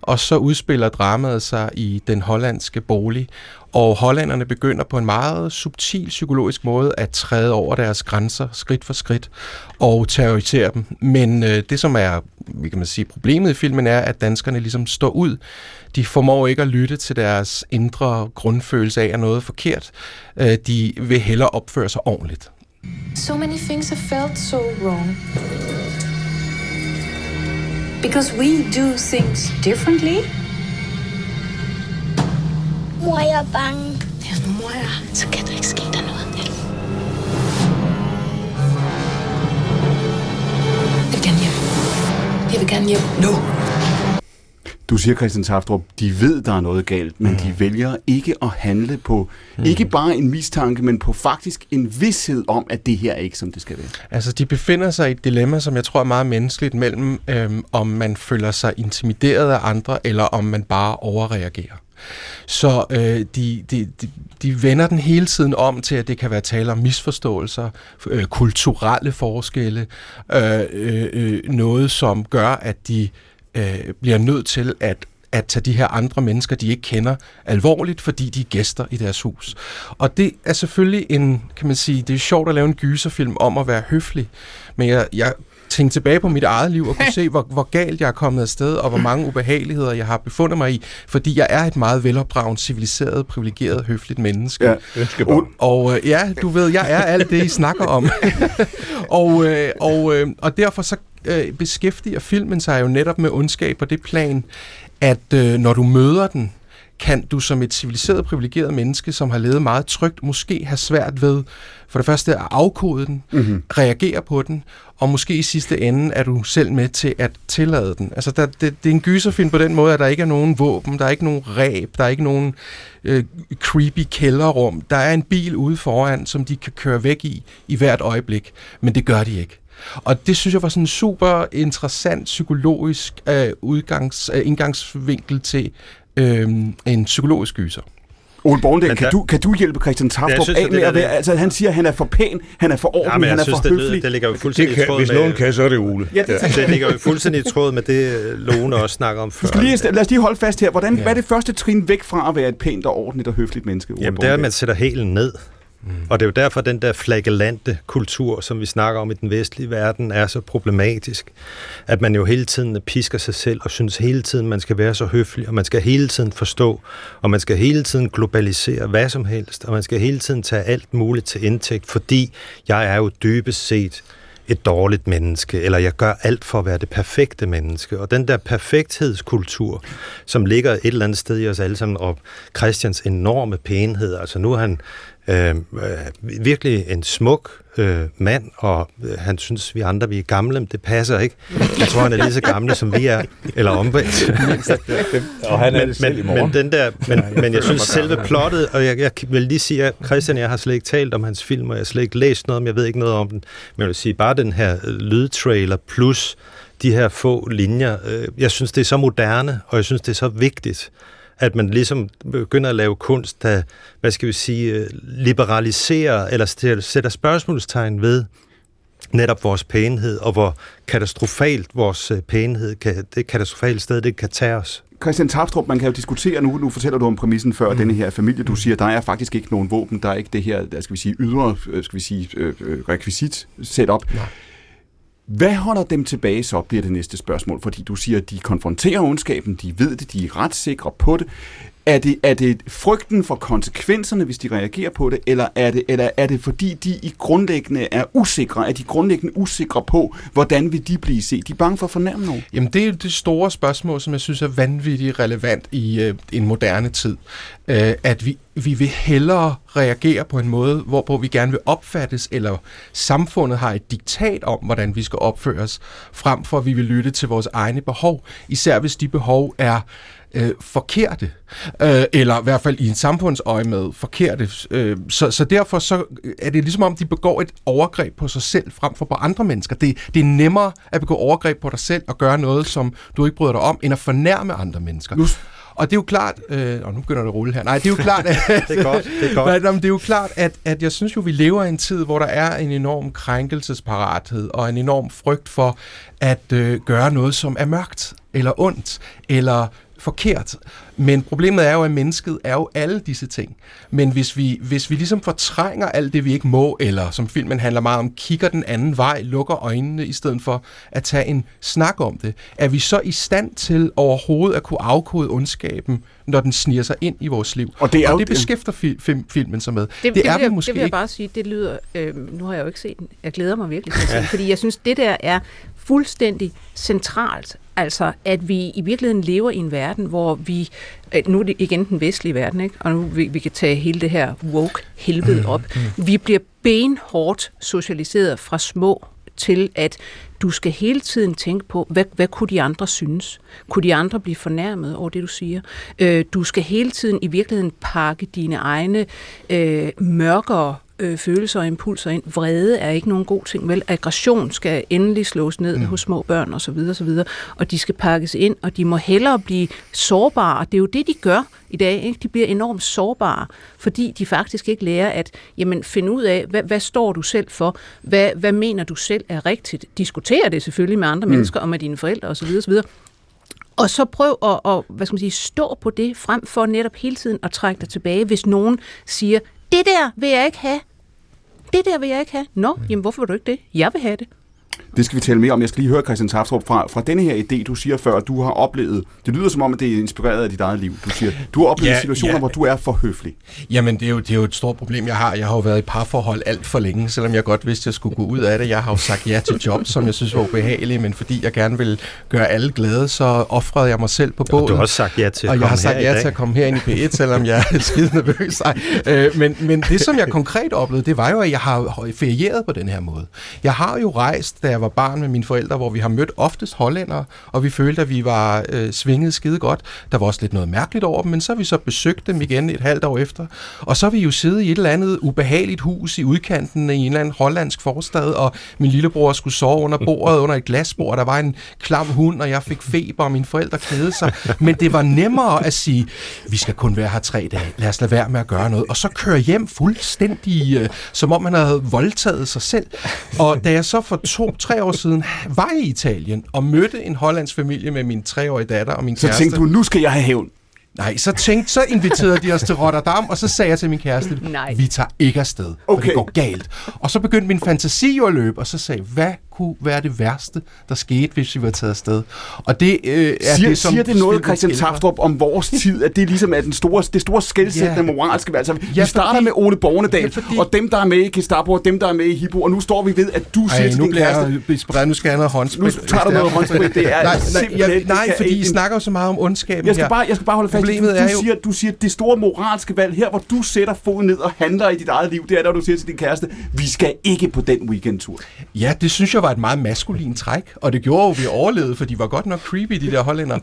Og så udspiller dramaet sig i den hollandske bolig, og hollænderne begynder på en meget subtil psykologisk måde at træde over deres grænser skridt for skridt og terrorisere dem. Men øh, det, som er vi kan man sige, problemet i filmen, er, at danskerne ligesom står ud. De formår ikke at lytte til deres indre grundfølelse af, at noget er forkert. Øh, de vil hellere opføre sig ordentligt. So many things have felt so wrong. Because we do things differently. Mor, jeg er bange. Ja, nu mor jeg, så kan der ikke ske der noget. Jeg vil gerne hjem. Jeg vil gerne hjem nu. Du siger, Christian Taftrup, de ved, der er noget galt, men mm. de vælger ikke at handle på, mm. ikke bare en mistanke, men på faktisk en vidshed om, at det her er ikke, som det skal være. Altså, de befinder sig i et dilemma, som jeg tror er meget menneskeligt, mellem øhm, om man føler sig intimideret af andre, eller om man bare overreagerer. Så øh, de, de, de, de vender den hele tiden om til, at det kan være tale om misforståelser, øh, kulturelle forskelle, øh, øh, øh, noget som gør, at de øh, bliver nødt til at at tage de her andre mennesker, de ikke kender, alvorligt, fordi de er gæster i deres hus. Og det er selvfølgelig en, kan man sige, det er sjovt at lave en gyserfilm om at være høflig, men jeg, jeg tænke tilbage på mit eget liv og kunne se, hvor, hvor galt jeg er kommet afsted, og hvor mange ubehageligheder jeg har befundet mig i, fordi jeg er et meget velopdraget, civiliseret, privilegeret, høfligt menneske. Ja, og, og øh, ja, du ved, jeg er alt det, I snakker om. og, øh, og, øh, og derfor så øh, beskæftiger filmen sig jo netop med ondskab på det plan, at øh, når du møder den, kan du som et civiliseret, privilegeret menneske, som har levet meget trygt, måske have svært ved, for det første at afkode den, mm-hmm. reagere på den, og måske i sidste ende er du selv med til at tillade den. Altså, der, det, det er en gyserfilm på den måde, at der ikke er nogen våben, der er ikke nogen ræb, der er ikke nogen øh, creepy kælderrum. Der er en bil ude foran, som de kan køre væk i, i hvert øjeblik, men det gør de ikke. Og det synes jeg var sådan en super interessant psykologisk øh, udgangs, øh, indgangsvinkel til øh, en psykologisk gyser. Ole Borndal, kan, du, kan du hjælpe Christian Taftrup af med at være... Altså, han siger, at han er for pæn, han er for ordentlig, ja, han er synes, for det, høflig. Det ligger jo fuldstændig det kan, i tråd Hvis med, nogen kan, så er det Ole. Ja, det, ja. det ligger jo fuldstændig i tråd med det, Lone også snakker om før. Lige, lad os lige holde fast her. Hvordan, ja. Hvad er det første trin væk fra at være et pænt og ordentligt og høfligt menneske? Ole Jamen, det er, at man sætter hælen ned. Mm. Og det er jo derfor, at den der flagellante kultur, som vi snakker om i den vestlige verden, er så problematisk. At man jo hele tiden pisker sig selv og synes hele tiden, man skal være så høflig, og man skal hele tiden forstå, og man skal hele tiden globalisere hvad som helst, og man skal hele tiden tage alt muligt til indtægt, fordi jeg er jo dybest set et dårligt menneske, eller jeg gør alt for at være det perfekte menneske. Og den der perfekthedskultur, som ligger et eller andet sted i os alle sammen, og Christians enorme pænhed, altså nu er han Øh, øh, virkelig en smuk øh, mand, og øh, han synes, vi andre vi er gamle, men det passer ikke. Jeg tror, han er lige så gamle, som vi er, eller omvendt. og han er men, det selv men, men, den der, men, men jeg synes selve plottet, og jeg, jeg vil lige sige, at Christian, jeg har slet ikke talt om hans film, og jeg har slet ikke læst noget om, jeg ved ikke noget om den, men jeg vil sige, bare den her lydtrailer plus de her få linjer, øh, jeg synes, det er så moderne, og jeg synes, det er så vigtigt, at man ligesom begynder at lave kunst, der, hvad skal vi sige, øh, liberaliserer eller sætter spørgsmålstegn ved netop vores pænhed, og hvor katastrofalt vores øh, pænhed, kan, det katastrofale sted, det kan tage os. Christian Tafstrup, man kan jo diskutere nu, nu fortæller du om præmissen før, mm. denne her familie, du siger, der er faktisk ikke nogen våben, der er ikke det her, der skal vi sige, ydre, øh, skal vi sige, rekvisit setup. Nej. Hvad holder dem tilbage, så bliver det næste spørgsmål, fordi du siger, at de konfronterer ondskaben, de ved det, de er ret sikre på det. Er det, er det frygten for konsekvenserne, hvis de reagerer på det, eller er det, eller er det fordi, de i grundlæggende er usikre? Er de grundlæggende usikre på, hvordan vil de blive set? De er bange for at fornærme nogen? Jamen, det er det store spørgsmål, som jeg synes er vanvittigt relevant i øh, en moderne tid. Øh, at vi, vi vil hellere reagere på en måde, hvorpå vi gerne vil opfattes, eller samfundet har et diktat om, hvordan vi skal opføres, frem for at vi vil lytte til vores egne behov. Især hvis de behov er øh, forkerte, øh, eller i hvert fald i en samfundsøje med forkerte. Øh, så, så derfor så er det ligesom om, de begår et overgreb på sig selv frem for på andre mennesker. Det, det er nemmere at begå overgreb på dig selv og gøre noget, som du ikke bryder dig om, end at fornærme andre mennesker. Nu og det er jo klart, øh, og nu begynder det at rulle her. Nej, det er jo klart, at, det er godt, det er godt. det er jo klart, at, at jeg synes jo, vi lever i en tid, hvor der er en enorm krænkelsesparathed og en enorm frygt for at øh, gøre noget, som er mørkt eller ondt eller forkert. Men problemet er jo, at mennesket er jo alle disse ting. Men hvis vi, hvis vi ligesom fortrænger alt det, vi ikke må, eller som filmen handler meget om, kigger den anden vej, lukker øjnene, i stedet for at tage en snak om det, er vi så i stand til overhovedet at kunne afkode ondskaben, når den sniger sig ind i vores liv. Og det, er og det beskæfter fi, film, filmen sig med. Det, det, det er vi måske Det vil jeg bare sige, det lyder, øh, nu har jeg jo ikke set den, jeg glæder mig virkelig til at se den, fordi jeg synes, det der er fuldstændig centralt. Altså, at vi i virkeligheden lever i en verden, hvor vi, øh, nu er det igen den vestlige verden, ikke? og nu vi, vi kan tage hele det her woke helvede mm, op. Mm. Vi bliver benhårdt socialiseret fra små til, at du skal hele tiden tænke på, hvad, hvad kunne de andre synes? Kunne de andre blive fornærmet over det, du siger? Øh, du skal hele tiden i virkeligheden pakke dine egne øh, mørkere øh, følelser og impulser ind. Vrede er ikke nogen god ting, vel? Aggression skal endelig slås ned mm. hos små børn osv. osv. Og de skal pakkes ind, og de må hellere blive sårbare. Det er jo det, de gør i dag. Ikke? De bliver enormt sårbare, fordi de faktisk ikke lærer at jamen, finde ud af, hvad, hvad står du selv for? Hvad, hvad mener du selv er rigtigt? Diskutere det selvfølgelig med andre mm. mennesker og med dine forældre osv. osv. Og så prøv at, at hvad skal man sige, stå på det, frem for netop hele tiden at trække dig tilbage, hvis nogen siger, det der vil jeg ikke have. Det der vil jeg ikke have. Nå, jamen hvorfor vil du ikke det? Jeg vil have det. Det skal vi tale mere om. Jeg skal lige høre Christian Taftrup fra, fra denne her idé, du siger før, du har oplevet. Det lyder som om, at det er inspireret af dit eget liv. Du siger, du har oplevet Ja, situationer, ja. hvor du er for høflig. Jamen, det er, jo, det er jo et stort problem, jeg har. Jeg har jo været i parforhold alt for længe, selvom jeg godt vidste, at jeg skulle gå ud af det. Jeg har jo sagt ja til job, som jeg synes var ubehagelige, men fordi jeg gerne vil gøre alle glade, så offrede jeg mig selv på båden. Og du har også sagt ja til at Og jeg har sagt ja til at komme her ind i P1, selvom jeg er skide nervøs. Ej. Øh, men, men det, som jeg konkret oplevede, det var jo, at jeg har ferieret på den her måde. Jeg har jo rejst, da jeg var barn med mine forældre, hvor vi har mødt oftest hollændere, og vi følte, at vi var øh, svinget skide godt. Der var også lidt noget mærkeligt over dem, men så har vi så besøgt dem igen et halvt år efter. Og så har vi jo siddet i et eller andet ubehageligt hus i udkanten i en eller anden hollandsk forstad, og min lillebror skulle sove under bordet under et glasbord, der var en klam hund, og jeg fik feber, og mine forældre kædede sig. Men det var nemmere at sige, vi skal kun være her tre dage, lad os lade være med at gøre noget, og så køre hjem fuldstændig, øh, som om man havde voldtaget sig selv. Og da jeg så for to to-tre år siden var i Italien og mødte en hollandsk familie med min treårige datter og min Så kæreste. tænkte du, nu skal jeg have hævn. Nej, så tænkte, så inviterede de os til Rotterdam, og så sagde jeg til min kæreste, Nej. vi tager ikke afsted, for Okay. det går galt. Og så begyndte min fantasi jo at løbe, og så sagde hvad kunne være det værste, der skete, hvis vi var taget afsted? Og det øh, er Siger, det, som siger det noget, Christian. Taftrup, om vores tid, at det ligesom er den store, det store skældsættende Ja. moralske valg? Altså, vi Ja, starter fordi- med Ole Bornedal, Ja, fordi- og dem, der er med i Gestapo, og dem, der er med i Hippo, og nu står vi ved, at du siger Ej, til nu din bliver kæreste, jeg inspireret, nu skal jeg have noget håndsprit. Nu tager du noget håndsprit, det er nej, nej, det nej fordi I snakker jo så meget om ondskaben Jeg skal, her. bare, jeg skal bare holde fast i, Problemet du, er du, jo- siger, du siger, det store moralske valg her, hvor du sætter foden ned og handler i dit eget liv, det er, når du siger til din kæreste, vi skal ikke på den weekendtur. Ja, det synes jeg var et meget maskulin træk, og det gjorde jo, at vi overlevede, for de var godt nok creepy, de der hollænder.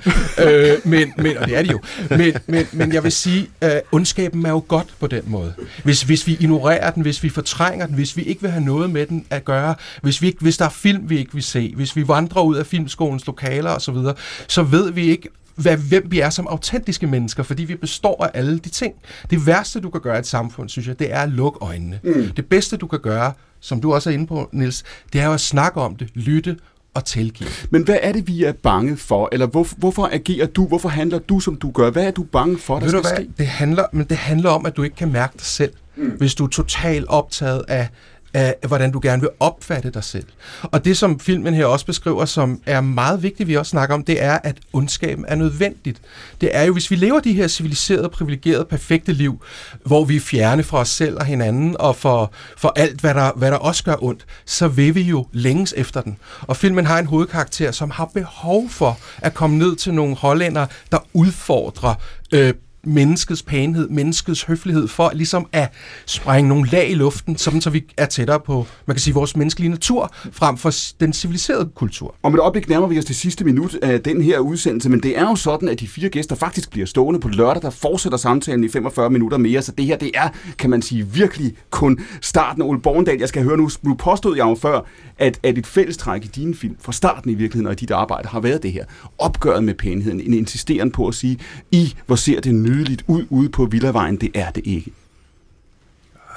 øh, men, men, og det er de jo. Men, men, men jeg vil sige, øh, ondskaben er jo godt på den måde. Hvis, hvis vi ignorerer den, hvis vi fortrænger den, hvis vi ikke vil have noget med den at gøre, hvis, vi ikke, hvis der er film, vi ikke vil se, hvis vi vandrer ud af filmskolens lokaler osv., så, så ved vi ikke, hvad, hvem vi er som autentiske mennesker, fordi vi består af alle de ting. Det værste, du kan gøre i et samfund, synes jeg, det er at lukke øjnene. Mm. Det bedste, du kan gøre, som du også er inde på, Nils, det er jo at snakke om det, lytte og tilgive. Men hvad er det, vi er bange for? Eller hvor, hvorfor agerer du? Hvorfor handler du, som du gør? Hvad er du bange for, der Ved du skal hvad? ske? Det handler, men det handler om, at du ikke kan mærke dig selv, mm. hvis du er totalt optaget af, af, hvordan du gerne vil opfatte dig selv. Og det, som filmen her også beskriver, som er meget vigtigt, vi også snakker om, det er, at ondskaben er nødvendigt. Det er jo, hvis vi lever de her civiliserede, privilegerede, perfekte liv, hvor vi er fjerne fra os selv og hinanden, og for, for alt, hvad der, hvad der også gør ondt, så vil vi jo længes efter den. Og filmen har en hovedkarakter, som har behov for at komme ned til nogle hollænder, der udfordrer øh, menneskets pænhed, menneskets høflighed, for ligesom at sprænge nogle lag i luften, sådan så vi er tættere på, man kan sige, vores menneskelige natur, frem for den civiliserede kultur. Om et øjeblik nærmer vi os til sidste minut af den her udsendelse, men det er jo sådan, at de fire gæster faktisk bliver stående på lørdag, der fortsætter samtalen i 45 minutter mere, så det her, det er, kan man sige, virkelig kun starten af Ole Borgendal. Jeg skal høre nu, nu påstod jeg jo før, at, at et fællestræk i din film, fra starten i virkeligheden og i dit arbejde, har været det her. Opgøret med pænheden, en insisteren på at sige, I, hvor ser det nydeligt ud ude på Villavejen, det er det ikke.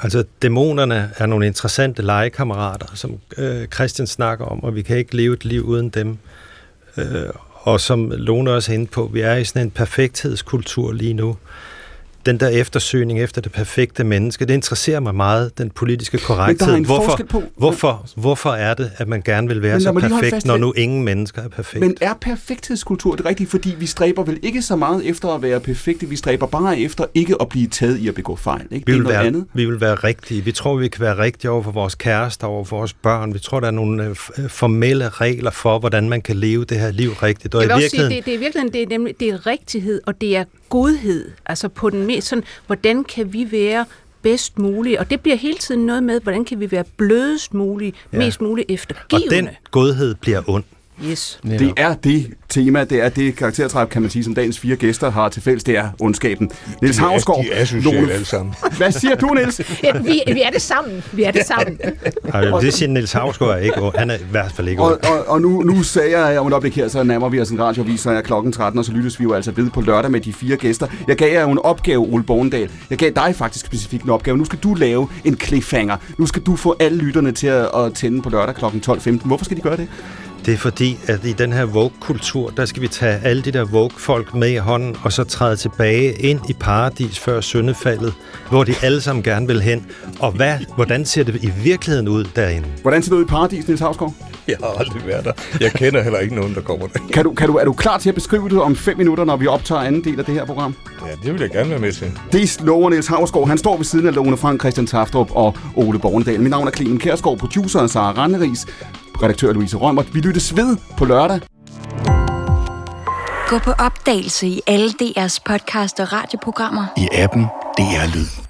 Altså, dæmonerne er nogle interessante legekammerater, som øh, Christian snakker om, og vi kan ikke leve et liv uden dem. Øh, og som Lone også er inde på, vi er i sådan en perfekthedskultur lige nu. Den der eftersøgning efter det perfekte menneske, det interesserer mig meget, den politiske korrekthed. en hvorfor, forskel på- hvorfor, hvorfor er det, at man gerne vil være så perfekt, når nu ingen mennesker er perfekt? Men er perfekthedskultur det rigtige? Fordi vi stræber vel ikke så meget efter at være perfekte, vi stræber bare efter ikke at blive taget i at begå fejl. Ikke? Vi det vil, noget være, andet. vi vil være rigtige. Vi tror, vi kan være rigtige over for vores kærester, over for vores børn. Vi tror, der er nogle øh, øh, formelle regler for, hvordan man kan leve det her liv rigtigt. Og Jeg i vil også sige, virkeligheden, det, det er virkelig det er nemlig det er rigtighed, og det er godhed. Altså på den mest sådan, hvordan kan vi være bedst mulige? Og det bliver hele tiden noget med, hvordan kan vi være blødest mulige, Ja. mest muligt og eftergivende. den godhed bliver ond. Yes. Det er det tema, det er det karaktertræk, kan man sige, som dagens fire gæster har til fælles, det er ondskaben. Niels De er- Havsgaard, de er sociale Lone- alle sammen. Hvad siger du, Niels? Ja, vi, vi er det sammen. Vi er det sammen. Og det siger Niels Havsgaard er ikke ond. Han er i hvert fald ikke Og, ond. og, og nu, nu sagde jeg om et øjeblik her, så nærmer vi os en radiovis, så er klokken 13, og så lyttes vi jo altså ved på lørdag med de fire gæster. Jeg gav jer jo en opgave, Ole Borgendal. Jeg gav dig faktisk specifikt en opgave. Nu skal du lave en cliffhanger. Nu skal du få alle lytterne til at, at tænde på lørdag kl. 12.15. Hvorfor skal de gøre det? Det er fordi, at i den her Vogue-kultur, der skal vi tage alle de der Vogue-folk med i hånden, og så træde tilbage ind i paradis før syndefaldet, hvor de alle sammen gerne vil hen. Og hvad, hvordan ser det i virkeligheden ud derinde? Hvordan ser det ud i paradis, Niels Havsgaard? Jeg har aldrig været der. Jeg kender heller ikke nogen, der kommer der. Kan du, kan du, er du klar til at beskrive det om fem minutter, når vi optager anden del af det her program? Ja, det vil jeg gerne være med til. Det lover Niels Havsgaard. Han står ved siden af Lone Frank, Christian Taftrup og Ole Bornedal. Mit navn er Clemen Kærsgaard, producer Sara Randeris, redaktør Louise Rømert. Vi lyttes ved på lørdag. Gå på opdagelse i alle DR's podcast og radioprogrammer. I appen DR Lyd.